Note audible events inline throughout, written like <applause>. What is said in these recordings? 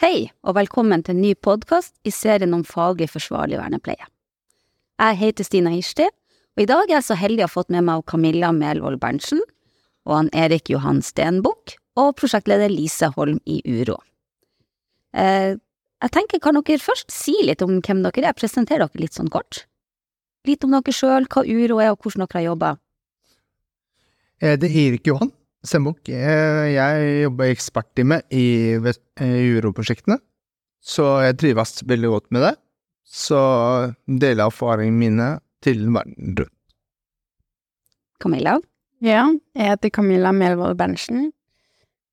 Hei, og velkommen til en ny podkast i serien om faglig forsvarlig vernepleie. Jeg heter Stina Hirsti, og i dag er jeg så heldig å ha fått med meg Camilla Melvold Berntsen og han Erik Johan Stenbukk og prosjektleder Lise Holm i Uro. Eh, jeg tenker, kan dere først si litt om hvem dere er, presentere dere litt sånn kort? Litt om dere sjøl, hva Uro er og hvordan dere har jobba. Det er Erik Johan Stenbukk. Jeg jobber i ekspertteamet i Uro-prosjektene, så jeg trives veldig godt med det. Så deler jeg erfaringene mine til verden rundt. Camilla? Ja, jeg heter Camilla Melvold Berntsen.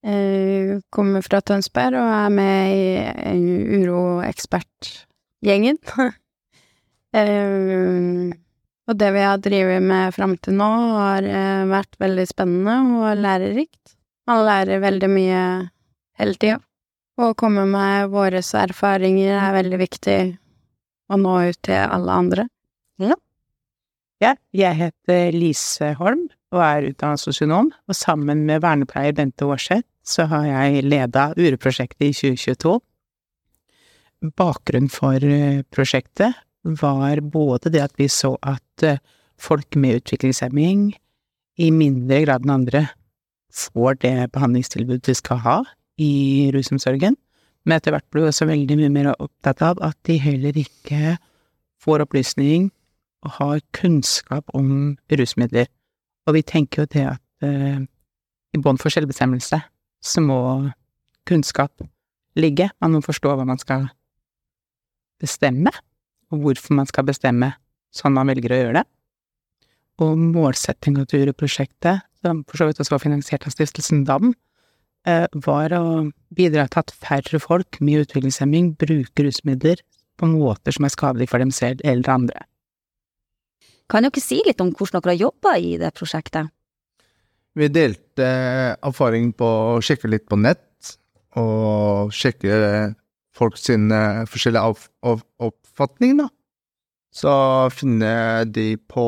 Jeg kommer fra Tønsberg og er med i Uro-ekspertgjengen. <laughs> og det vi har drevet med fram til nå, har vært veldig spennende og lærerikt. Man lærer veldig mye hele tida. Å komme med våre erfaringer er veldig viktig å nå ut til alle andre. Ja. ja jeg heter Lise Holm og er utdannet sosionom, og sammen med vernepleier Bente Aarseth så har jeg leda Ureprosjektet i 2022. Bakgrunnen for prosjektet var både det at vi så at folk med utviklingshemming i mindre grad enn andre får det behandlingstilbudet de skal ha i rusomsorgen, men etter hvert blir vi også veldig mye mer opptatt av at de heller ikke får opplysning og har kunnskap om rusmidler. Og vi tenker jo det at eh, i bånd for selvbestemmelse så må kunnskap ligge. Man må forstå hva man skal bestemme, og hvorfor man skal bestemme sånn man velger å gjøre det. Og målsettinga til prosjektet, som for så vidt også var finansiert av stiftelsen DAM, var å bidra til at færre folk med utviklingshemming bruker rusmidler på måter som er skadelige for dem selv eller andre. Kan dere si litt om hvordan dere har jobba i det prosjektet? Vi delte erfaring på å sjekke litt på nett, og sjekke folk sine forskjellige oppfatninger, da. Så finne de på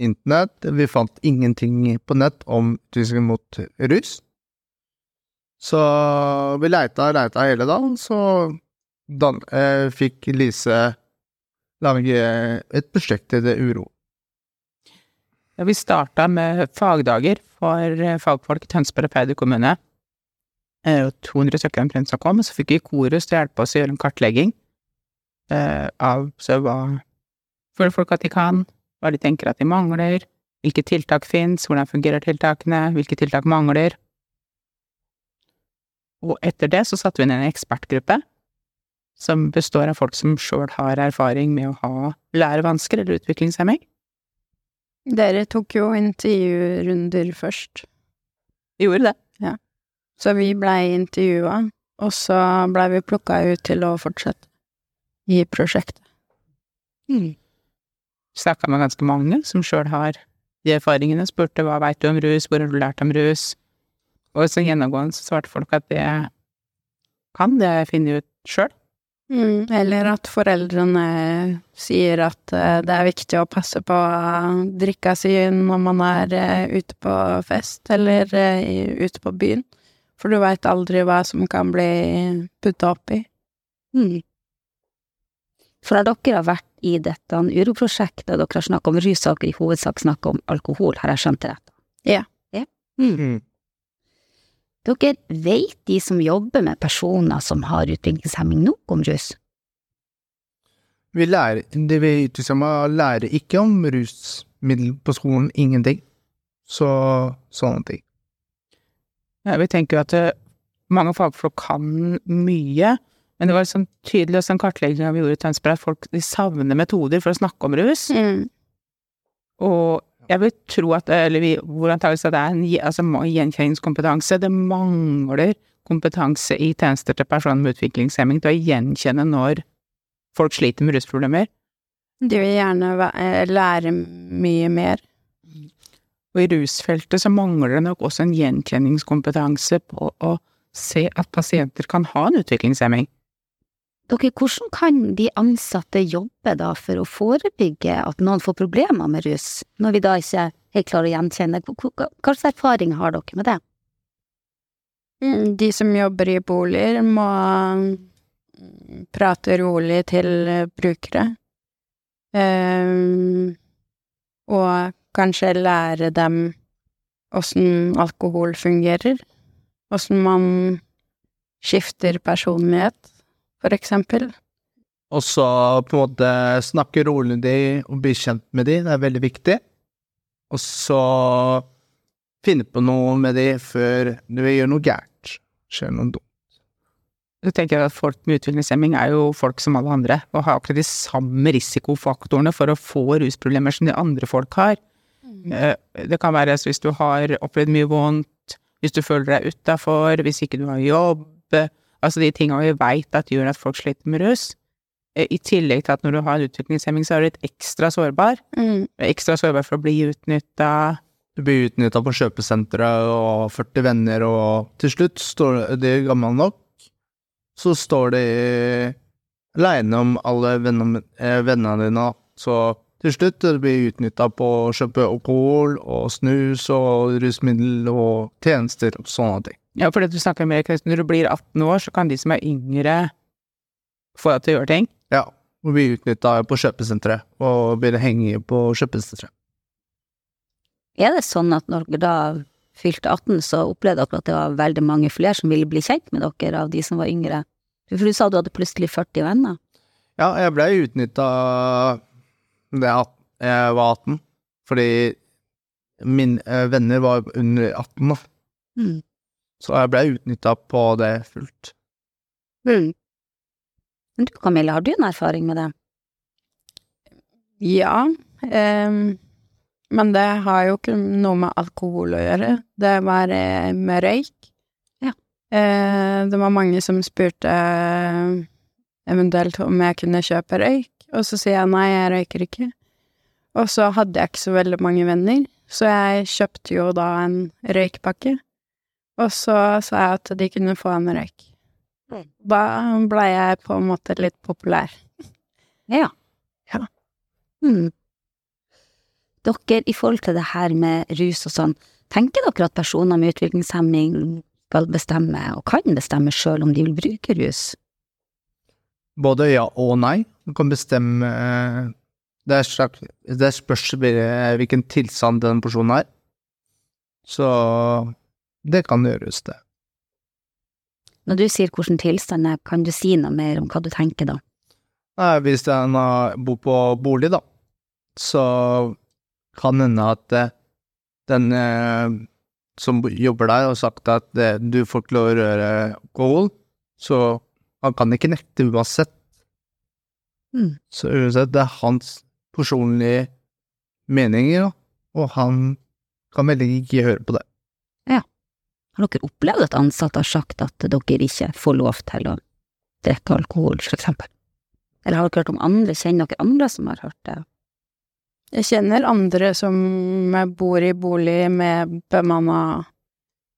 internett. Vi fant ingenting på nett om utvisning mot russ. Så vi leita og leita hele dagen, så dan, eh, fikk Lise lage et prosjekt til det Uro. Ja, vi starta med fagdager for fagfolk i Tønsberg og Peder kommune. 200 søkere omtrent kom, og så fikk vi Korus til å hjelpe oss å gjøre en kartlegging eh, av så hva føler folk at de kan, hva de tenker at de mangler, hvilke tiltak fins, hvordan fungerer tiltakene, hvilke tiltak mangler. Og etter det så satte vi inn en ekspertgruppe som består av folk som sjøl har erfaring med å ha lærevansker eller utviklingshemming. Dere tok jo intervjurunder først. Vi gjorde det. Ja. Så vi blei intervjua, og så blei vi plukka ut til å fortsette i prosjektet. Mm. Snakka med ganske mange som sjøl har de erfaringene, spurte hva veit du om rus, hvor har du lært om rus, og så gjennomgående så svarte folk at det kan det finne ut sjøl. Mm, eller at foreldrene sier at uh, det er viktig å passe på drikka si når man er uh, ute på fest, eller uh, ute på byen. For du veit aldri hva som kan bli putta oppi. Mm. For når dere har vært i dette uroprosjektet, dere har snakket om rus, dere i hovedsak snakket om alkohol, har jeg skjønt det rett? Ja. ja. Mm. mm. Dere vet de som jobber med personer som har utviklingshemming nok om rus? Vi lærer, det vi utviklingshemma lærer ikke om rusmiddel på skolen, ingenting. Så sånne ting. Ja, vi tenker at eh, mange fagfolk kan mye, men det var sånn tydelig også en kartlegging vi gjorde i Tønsberg, at folk de savner metoder for å snakke om rus. Mm. Og jeg vil tro at, eller vi, hvor antakelig at det er en altså, gjenkjenningskompetanse. Det mangler kompetanse i tjenester til personer med utviklingshemming til å gjenkjenne når folk sliter med rusproblemer. De vil gjerne eh, lære mye mer. Og i rusfeltet så mangler det nok også en gjenkjenningskompetanse på å se at pasienter kan ha en utviklingshemming. Dere, hvordan kan de ansatte jobbe da for å forebygge at noen får problemer med rus, når vi da ikke helt klarer å gjenkjenne? Hva slags erfaring har dere med det? Mm, De som jobber i boliger, må mm, prate rolig til brukere. Ehm, og kanskje lære dem åssen alkohol fungerer. Åssen man skifter personlighet, for eksempel. Og så på en måte snakke rolig med dem og bli kjent med dem, det er veldig viktig. Og så finne på noe med dem før du gjør noe gærent. Skjer noe dumt. Du tenker at folk med utviklingshemming er jo folk som alle andre, og har akkurat de samme risikofaktorene for å få rusproblemer som de andre folk har. Eh, Det kan være så hvis du har opplevd mye vondt, hvis du føler deg utafor, hvis ikke du har jobb, altså de tinga vi veit at gjør at folk sliter med rus. Eh, I tillegg til at når du har en utviklingshemming, så er du litt ekstra sårbar. Mm. Ekstra sårbar for å bli utnytta. Du blir utnytta på kjøpesenteret og har 40 venner, og til slutt står de gammel nok, så står de aleine om alle vennene, eh, vennene dine. Så til slutt blir du utnytta på å kjøpe alkohol og snus og rusmiddel og tjenester og sånne ting. Ja, for det du snakker med, Erik, når du blir 18 år, så kan de som er yngre, få deg til å gjøre ting. Ja, og bli utnytta på kjøpesenteret og begynne å henge på kjøpesenteret. Er det sånn at når dere da fylte 18, så opplevde dere at det var veldig mange flere som ville bli kjent med dere av de som var yngre? For du sa du hadde plutselig 40 venner. Ja, jeg ble utnytta da jeg var 18, fordi mine eh, venner var under 18, da. Mm. Så jeg ble utnytta på det fullt. Mm. Men du Camilla, har du en erfaring med det? Ja, ehm, men det har jo ikke noe med alkohol å gjøre. Det var eh, med røyk. Ja. Eh, det var mange som spurte eh, eventuelt om jeg kunne kjøpe røyk, og så sier jeg nei, jeg røyker ikke. Og så hadde jeg ikke så veldig mange venner, så jeg kjøpte jo da en røykpakke. Og så sa jeg at de kunne få en røyk. Mm. Da blei jeg på en måte litt populær. Ja. Ja. Mm. Dere, i forhold til det her med rus og sånn, tenker dere at personer med utviklingshemming skal bestemme, og kan bestemme sjøl om de vil bruke rus? Både ja og nei. Du kan bestemme eh, Det, er slags, det spørs bare hvilken tilstand den personen er. Så det kan gjøres, det. Når du sier hvordan tilstand er, kan du si noe mer om hva du tenker da? Nei, Hvis en bor på bolig, da, så kan hende at eh, den eh, som jobber der, har sagt at eh, du får ikke lov å røre alkohol, så han kan ikke nekte uansett. Mm. Så uansett, det er hans personlige meninger, og han kan veldig ikke høre på det. Har dere opplevd at ansatte har sagt at dere ikke får lov til å drikke alkohol, for eksempel? Eller har dere hørt om andre, kjenner dere andre som har hørt det? Jeg kjenner andre som bor i bolig med bemanna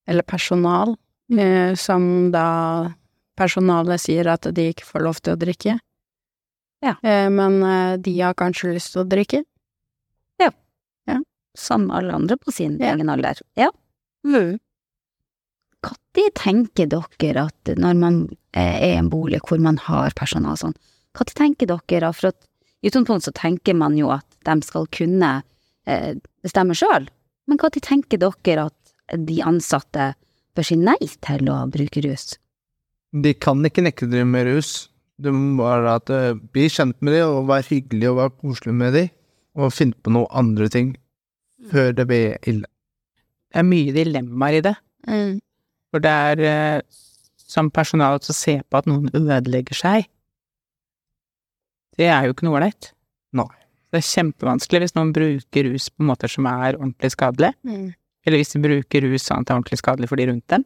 eller personal, eh, som da personalet sier at de ikke får lov til å drikke. Ja. Eh, Men eh, de har kanskje lyst til å drikke. Ja. ja. Som alle andre på sin Ja. egen alder? Ja. Mm. Når tenker dere at når man eh, er i en bolig hvor man har personal sånn, hva tenker dere da? for at i utgangspunktet så tenker man jo at de skal kunne eh, bestemme sjøl, men hva tenker dere at de ansatte bør si nei til å bruke rus? De kan ikke nekte dere med rus. Du må bare at, uh, bli kjent med dem, og være hyggelig og være koselig med dem, og finne på noen andre ting før det blir ille. Det er mye dilemmaer i det. For det er eh, som personal å se på at noen ødelegger seg. Det er jo ikke noe ålreit. Nei. Det er kjempevanskelig hvis noen bruker rus på måter som er ordentlig skadelig, Mm. eller hvis de bruker rus sånn at det er ordentlig skadelig for de rundt dem.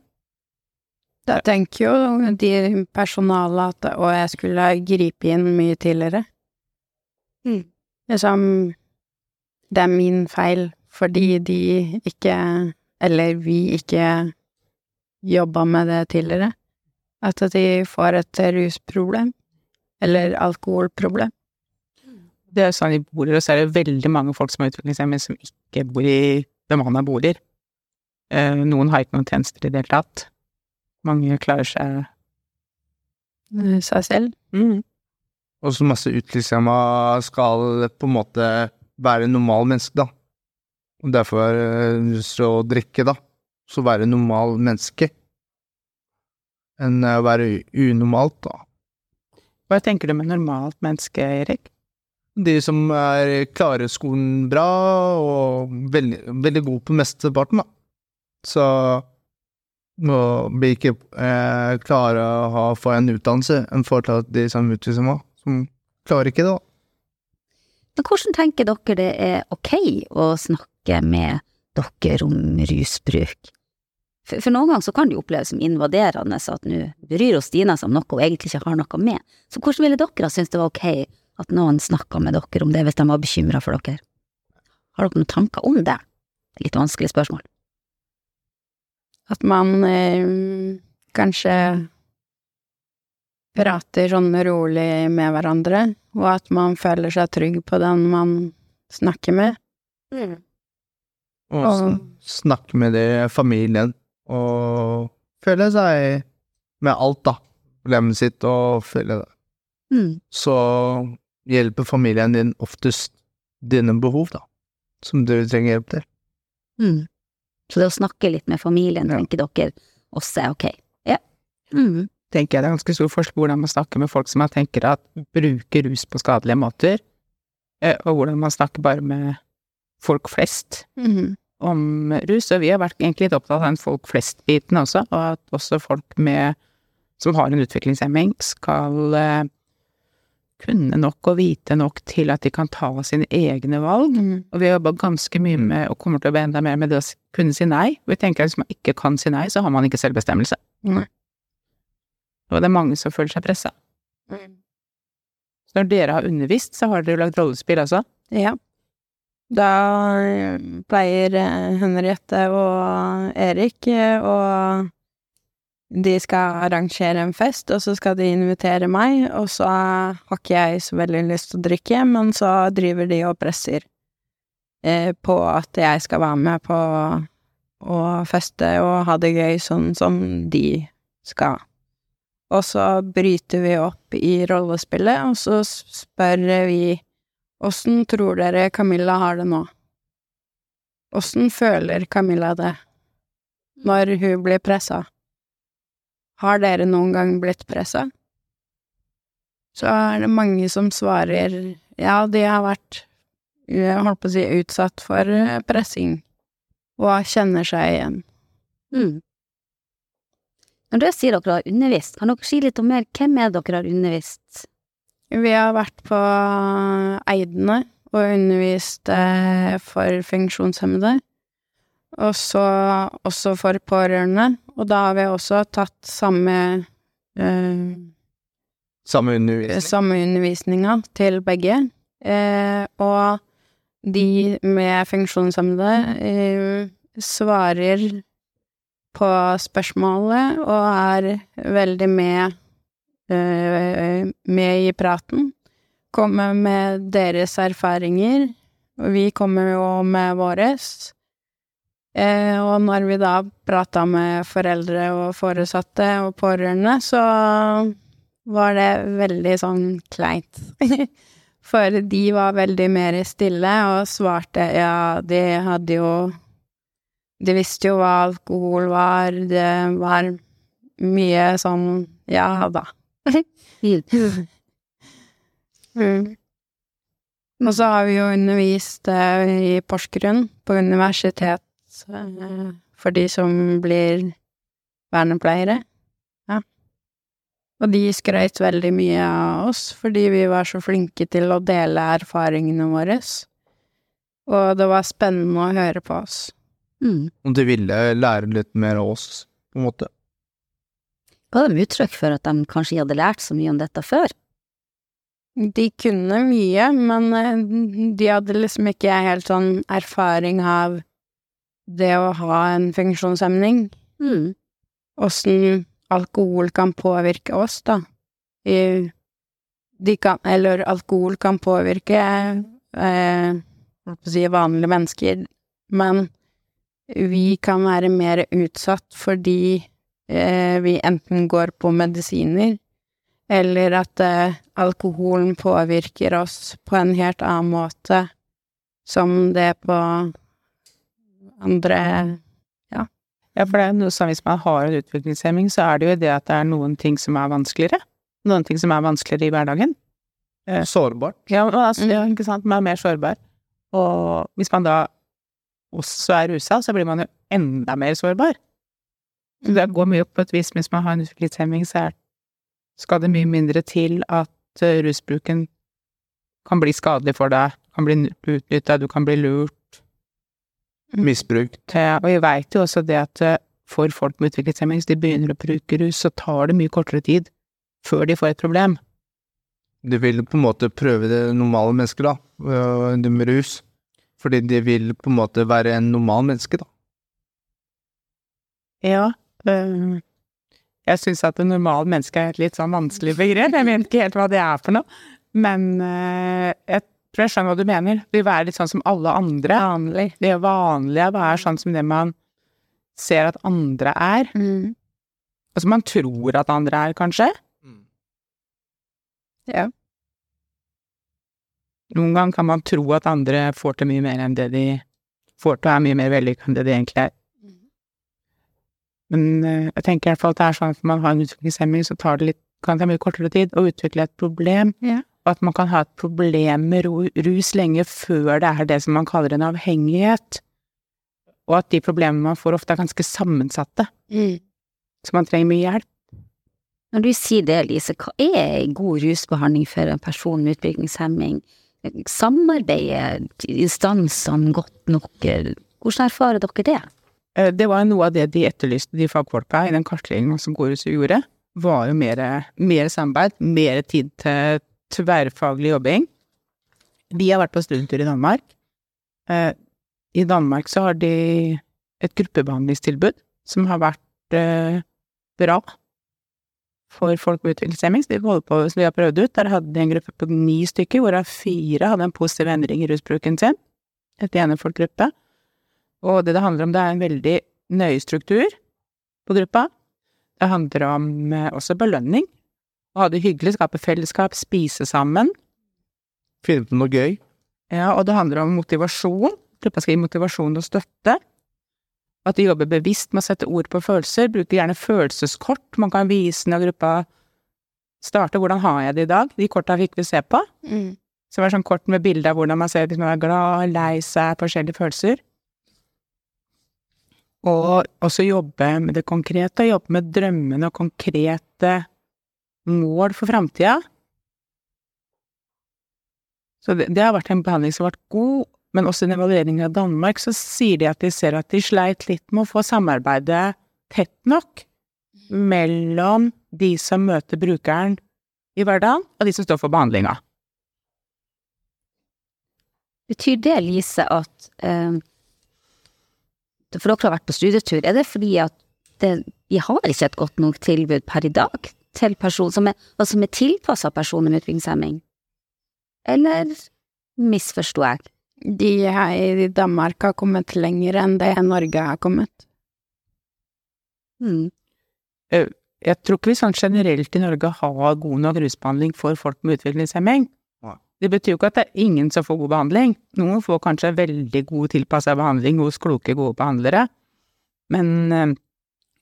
Da tenker jo de personalet at å, jeg skulle gripe inn mye tidligere. Mm. Liksom, det er min feil fordi de ikke, eller vi ikke jobba med det tidligere. At de får et rusproblem, eller alkoholproblem. Det er sånn i boliger, og så er det veldig mange folk som har utviklingshemming som ikke bor i bemanna boliger. Eh, Noen har ikke noen tjenester i det hele tatt. mange klarer seg Eh, Seg selv. mm. Og så masse utviklingshemma skal på en måte være normal menneske, da. Og derfor eh, lyst å drikke, da. Så være normal menneske. Enn å være unormalt, da. Hva tenker du med normalt menneske, Erik? De som er klarer skolen bra, og veldig, veldig gode på mesteparten, da. Så og blir ikke eh, klare å ha, få en utdannelse enn forhold til de som utviklingshemma, som klarer ikke det, da. Men hvordan tenker dere det er ok å snakke med dere om rusbruk? For, for noen ganger så kan det jo oppleves som invaderende at nå bryr oss Stina seg om noe hun egentlig ikke har noe med. Så hvordan ville dere ha syntes det var ok at noen snakka med dere om det hvis de var bekymra for dere? Har dere noen tanker om det? Litt vanskelig spørsmål. At man eh, kanskje prater sånn rolig med hverandre, og at man føler seg trygg på den man snakker med. Og Og- sn snakke med det familien, og føle seg med alt, da. Problemet sitt, og føle det. Mm. Så hjelper familien din oftest dine behov, da. Som du trenger hjelp til. Mm. Så det å snakke litt med familien, Ja. tenker dere også er ok? Ja. Mm. tenker jeg det er ganske stor forskjell på hvordan man snakker med folk som man tenker at bruker rus på skadelige måter, eh, og hvordan man snakker bare med folk flest Mhm. Om rus. Og vi har vært egentlig litt opptatt av den folk flest-biten også, og at også folk med som har en utviklingshemming, skal eh, kunne nok og vite nok til at de kan ta sine egne valg. Mm. Og vi har jobba ganske mye med, og kommer til å jobbe enda mer med det å kunne si nei. Og vi tenker at hvis man ikke kan si nei, så har man ikke selvbestemmelse. Mm. Og det er mange som føler seg pressa. Så når dere har undervist, så har dere jo lagd rollespill også. Ja. Da eh, pleier eh, Henriette og Erik og De skal arrangere en fest, og så skal de invitere meg, og så har ikke jeg så veldig lyst til å drikke, men så driver de og presser eh, på at jeg skal være med på å feste og ha det gøy sånn som de skal. Og så bryter vi opp i rollespillet, og så spør vi Åssen tror dere Camilla har det nå? Åssen føler Camilla det når hun blir pressa? Har dere noen gang blitt pressa? Så er det mange som svarer ja, de har vært, jeg holdt på å si, utsatt for eh, pressing, og kjenner seg igjen. Mm. Når dere sier dere har undervist, kan dere si litt om mer hvem er dere har undervist? Vi har vært på Eidene og undervist eh, for funksjonshemmede, og så også for pårørende, og da har vi også tatt samme eh, Samme undervisning. samme undervisninga til begge, eh, og de med funksjonshemmede eh, svarer på spørsmålet og er veldig med, eh, med i praten. Komme med deres erfaringer, og vi kommer jo med våres. Eh, og når vi da prata med foreldre og foresatte og pårørende, så var det veldig sånn kleint. <laughs> For de var veldig mer stille og svarte ja, de hadde jo De visste jo hva alkohol var, det var mye sånn ja da. <laughs> <laughs> Mm. Og så har vi jo undervist eh, i Porsgrunn, på universitet, eh, for de som blir vernepleiere. Ja. Og de skrøt veldig mye av oss, fordi vi var så flinke til å dele erfaringene våre. Og det var spennende å høre på oss. Mm. Om de ville lære litt mer av oss, på en måte. Ga de uttrykk for at de kanskje hadde lært så mye om dette før? De kunne mye, men eh, de hadde liksom ikke helt sånn erfaring av det å ha en funksjonshemning. Mm. Åssen alkohol kan påvirke oss, da. I, de kan, eller alkohol kan påvirke eh, si vanlige mennesker, men vi kan være mer utsatt fordi eh, vi enten går på medisiner, eller at eh, alkoholen påvirker oss på en helt annen måte, som det på andre Ja, for det er noe sånn hvis man har en utviklingshemming, så er det jo det at det er noen ting som er vanskeligere. Noen ting som er vanskeligere i hverdagen. Sårbart. Ja, altså, ja, Mm. ikke sant, man er mer sårbar. Og hvis man da også er rusa, så blir man jo enda mer sårbar. Det går mye på et vis, hvis man har en utviklingshemming, så er, skal det mye mindre til at eh, rusbruken kan bli skadelig for deg, kan bli utnytta, du kan bli lurt. Misbrukt. Ja, Og jeg veit jo også det at eh, for folk med utviklingshemming, hvis de begynner å bruke rus, så tar det mye kortere tid før de får et problem. De vil på en måte prøve det normale mennesket, da, øh, det med rus. Fordi de vil på en måte være en normal menneske, da. Ja. Øh, jeg syns at det normale mennesket er et litt sånn vanskelig begrep. Jeg vet ikke helt hva det er for noe. Men øh, jeg tror jeg skjønner hva du mener. Det vil være litt sånn som alle andre. vanlig. Det vanlige være sånn som det man ser at andre er. Mm. Altså man tror at andre er, kanskje. Ja. Noen ganger kan man tro at andre får til mye mer enn det de får til, og er mye mer vellykka enn det de egentlig er. Men eh, jeg tenker i hvert fall at det er sånn at når man har en utviklingshemming, så tar det litt, kan det ta mye kortere tid å utvikle et problem, Ja. og at man kan ha et problem med rus lenge før det er det som man kaller en avhengighet, og at de problemene man får ofte er ganske sammensatte, Mm. så man trenger mye hjelp. Når du sier det, Lise, hva er god rusbehandling for en person med utviklingshemming? Samarbeider instansene godt nok? Hvordan erfarer dere det? Eh, Det var noe av det de etterlyste, de fagfolka, i den kartleggingen som Gorus gjorde, var jo mer, mer samarbeid, mer tid til tverrfaglig jobbing. Vi har vært på studietur i Danmark. Eh, I Danmark så har de et gruppebehandlingstilbud som har vært eh, bra for folk med utviklingshemming, så vi har prøvd ut. Der hadde de en gruppe på ni stykker, hvorav fire hadde en positiv endring i rusbruken sin. Et enefolkgruppe. Og det det handler om, det er en veldig nøye struktur på gruppa. Det handler om eh, også belønning. Å ha det hyggelig, skape fellesskap, spise sammen. Finne på noe gøy. Ja, og det handler om motivasjon. Gruppa skal gi motivasjon og støtte. At de jobber bevisst med å sette ord på følelser. Bruker gjerne følelseskort. Man kan vise når gruppa starter 'Hvordan har jeg det i dag?' De korta fikk vi se på. Mm. Så det var sånn kort med bilde av hvordan man ser hvis man er glad, lei seg, forskjellige følelser. Og også jobbe med det konkrete, jobbe med drømmene og konkrete mål for framtida. Så det, det har vært en behandling som har vært god, men også i en evaluering av Danmark så sier de at de ser at de sleit litt med å få samarbeidet tett nok mellom de som møter brukeren i hverdagen, og de som står for behandlinga. Betyr det, Lise, at eh, For dere har vært på studietur, er det fordi at det, vi har ikke et godt nok tilbud per i dag til person som er, og som er tilpassa personer med utviklingshemming? Eller misforsto jeg? De her i Danmark har kommet lenger enn det Norge har kommet. Mm. Jeg tror ikke vi sånn generelt i Norge har god nok rusbehandling for folk med utviklingshemming. Det betyr jo ikke at det er ingen som får god behandling. Noen får kanskje veldig god tilpassa behandling hos kloke, gode behandlere. Men eh,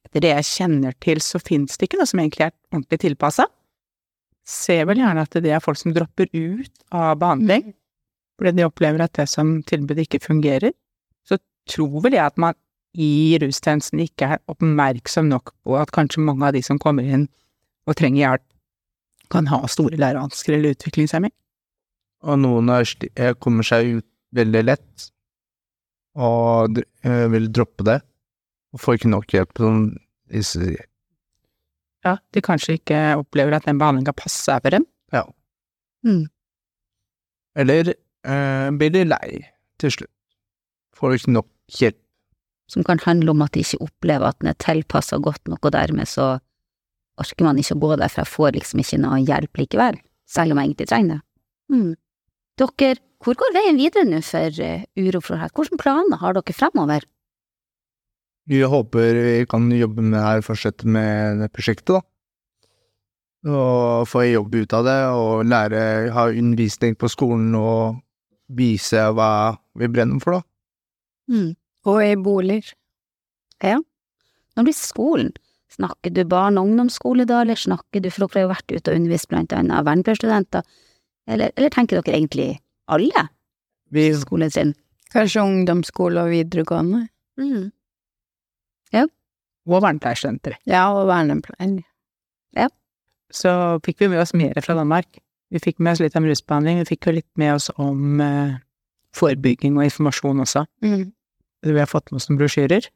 etter det jeg kjenner til, så finnes det ikke noe som egentlig er ordentlig tilpassa. Ser vel gjerne at det er folk som dropper ut av behandling fordi de opplever at det som tilbudet ikke fungerer. Så tror vel jeg at man i rustjenesten ikke er oppmerksom nok på at kanskje mange av de som kommer inn og trenger hjelp, kan ha store lærevansker eller utviklingshemming. Og noen er, kommer seg ut veldig lett, og eh, vil droppe det, og får ikke nok hjelp. Sånn, Ja, de kanskje ikke opplever at den behandlinga passer for dem. Mm. eller eh, blir de lei til slutt. Får ikke nok hjelp. Som kan handle om at de ikke opplever at den er tilpassa godt nok, og dermed så orker man ikke å gå der, for jeg får liksom ikke noe hjelp likevel, selv om jeg egentlig trenger det. Mm. Dere, hvor går veien videre nå for Uro for hett? Hvilke planer har dere fremover? vi håper vi kan jobbe med her, fortsette med det prosjektet, da. Og få jobb ut av det, og lære, ha undervisning på skolen og vise hva vi brenner for, da. Mm. Og i boliger. Ja. Når det blir skolen, snakker du barn- og ungdomsskole da, eller snakker du, for dere har jo vært ute og undervist blant annet vernepleierstudenter, eller, eller tenker dere egentlig alle Vi, skoletrinn? Kanskje ungdomsskole og videregående. Mm. Og vernepleierstudenter. Ja, og vernepleier. Så fikk vi med oss mer fra Danmark. Vi fikk med oss litt om rusbehandling, vi fikk jo litt med oss om eh, forebygging og informasjon også. Mm. Vi har fått med oss noen brosjyrer.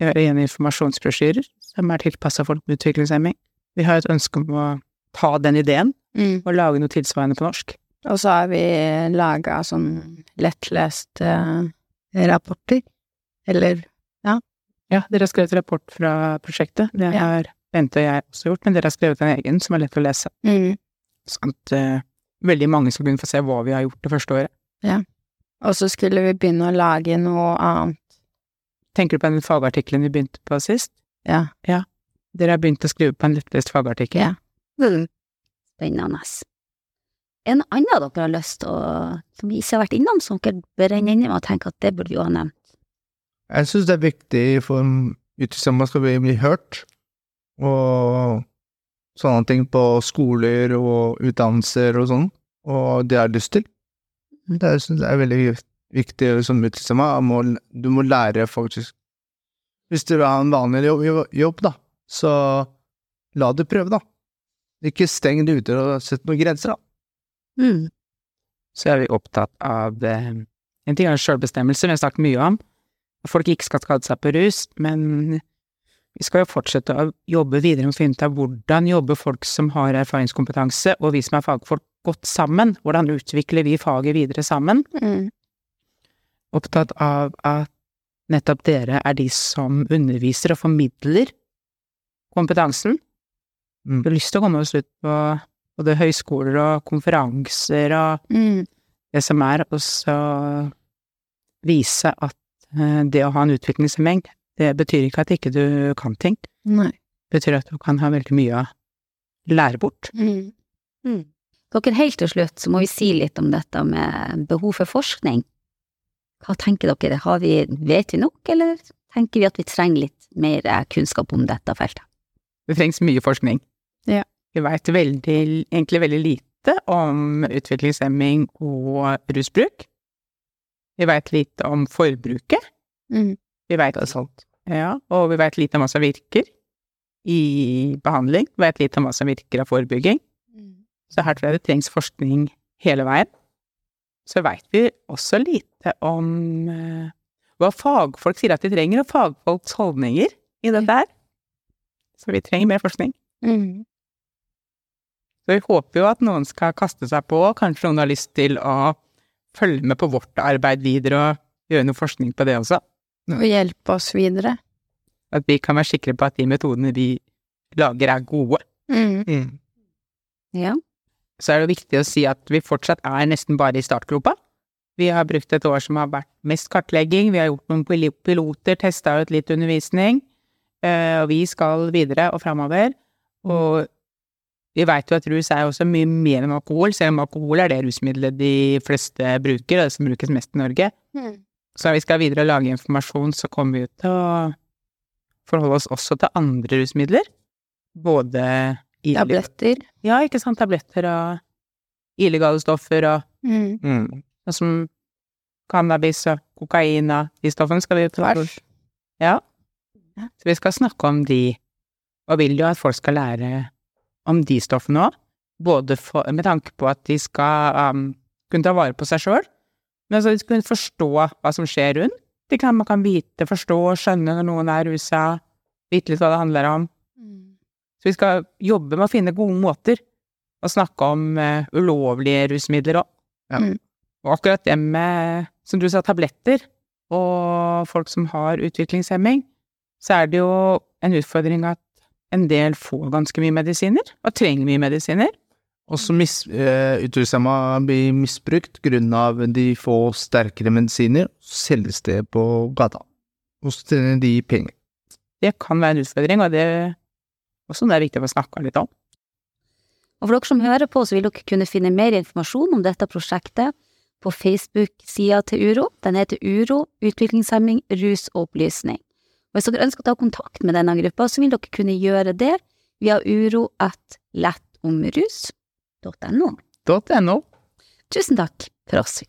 Vi har igjen informasjonsbrosjyrer som er tilpassa folk med utviklingshemming. Vi har et ønske om å ta den ideen Mm. og lage noe tilsvarende på norsk. Og så har vi laga sånn lettleste rapporter. Eller Ja, Ja, dere har skrevet rapport fra prosjektet. Det Ja. har Bente og jeg også gjort, men dere har skrevet en egen som er lett å lese. mm. Sånn at eh, veldig mange skal kunne få se hva vi har gjort det første året. Ja. Og så skulle vi begynne å lage noe annet. Tenker du på den fagartikkelen vi begynte på sist? Ja. Dere har begynt å skrive på en lettlest fagartikkel. Ja. Mm. Spennende. En annen dere har lyst til å, som vi ikke har vært innom, som dere brenner inne med og tenker at det burde vi jo ha nevnt? jeg synes det er viktig for utviklingshemma skal bli, bli hørt, og sånne ting på skoler og utdannelser og sånn, og det har lyst til. Det syns jeg er veldig viktig som utviklingshemma. Du må lære faktisk Hvis du vil ha en vanlig jobb, jobb, da, så la det prøve, da. Ikke steng det ute og sett noen grenser, da. Mm. Så er vi opptatt av eh, En ting er selvbestemmelse, vi har snakket mye om. At folk ikke skal skade seg på rus, men vi skal jo fortsette å jobbe videre med å finne ut av hvordan jobber folk som har erfaringskompetanse, og vi som er fagfolk, godt sammen. Hvordan utvikler vi faget videre sammen? Mm. Opptatt av at nettopp dere er de som underviser og formidler kompetansen. Mm. Du har lyst til å komme oss ut på både høyskoler og konferanser og Mm. det som er, og så vise at eh, det å ha en utviklingshemming, det betyr ikke at ikke du kan ting. Nei. Det betyr at du kan ha veldig mye å lære bort. Mm. Mm. Dere, helt til slutt så må vi si litt om dette med behov for forskning. Hva tenker dere, har vi, vet vi nok, eller tenker vi at vi trenger litt mer eh, kunnskap om dette feltet? Det trengs mye forskning. Ja. Vi veit egentlig veldig lite om utviklingshemming og rusbruk. Vi veit lite om forbruket. Mm. Vi er ja, og vi veit lite om hva som virker i behandling. Vi veit lite om hva som virker av forebygging. Så her tror jeg det trengs forskning hele veien. Så veit vi også lite om uh, hva fagfolk sier at de trenger, og fagfolks holdninger i dette her. Så vi trenger mer forskning. Mm. Så vi håper jo at noen skal kaste seg på, kanskje noen har lyst til å følge med på vårt arbeid videre og gjøre noe forskning på det også. Og hjelpe oss videre. At vi kan være sikre på at de metodene vi lager er gode. Mm. Mm. Ja. Så er det viktig å si at vi fortsatt er nesten bare i startgropa. Vi har brukt et år som har vært mest kartlegging, vi har gjort noen piloter, testa ut litt undervisning, eh, og vi skal videre og framover. Og vi veit jo at rus er også mye mer enn alkohol, selv om alkohol er det rusmiddelet de fleste bruker, og det som brukes mest i Norge. Mm. Så når vi skal videre og lage informasjon, så kommer vi ut til å forholde oss også til andre rusmidler. Både Tabletter. Ja, ikke sant, tabletter og illegale stoffer og Mm. Mm. som cannabis og kokain og de stoffene skal vi Tvers. Ja. Ja. Så vi skal snakke om de, og vil jo at folk skal lære om de stoffene òg. Både for, med tanke på at de skal um, kunne ta vare på seg sjøl, men så de skal kunne forstå hva som skjer rundt. De kan, man kan vite, forstå, skjønne når noen er rusa, vite litt hva det handler om. Mm. Så vi skal jobbe med å finne gode måter å snakke om uh, ulovlige rusmidler òg. Ja. Mm. Og akkurat det med, som du sa, tabletter og folk som har utviklingshemming, så er det jo en utfordring at en del får ganske mye medisiner, og trenger mye medisiner. Også mis, eh, utviklingshemma blir misbrukt grunnet av de får sterkere medisiner, selges det på gata. Og så tjener de penger. det kan være en utfordring, og det er også det er viktig å få snakka litt om. Og for dere som hører på, så vil dere kunne finne mer informasjon om dette prosjektet på Facebook-sida til URO. Den heter URO utviklingshemming, rus og opplysning. Og hvis dere ønsker å ta kontakt med denne gruppa, så vil dere kunne gjøre det via uro.lettomrus.no. .no. Tusen takk for oss.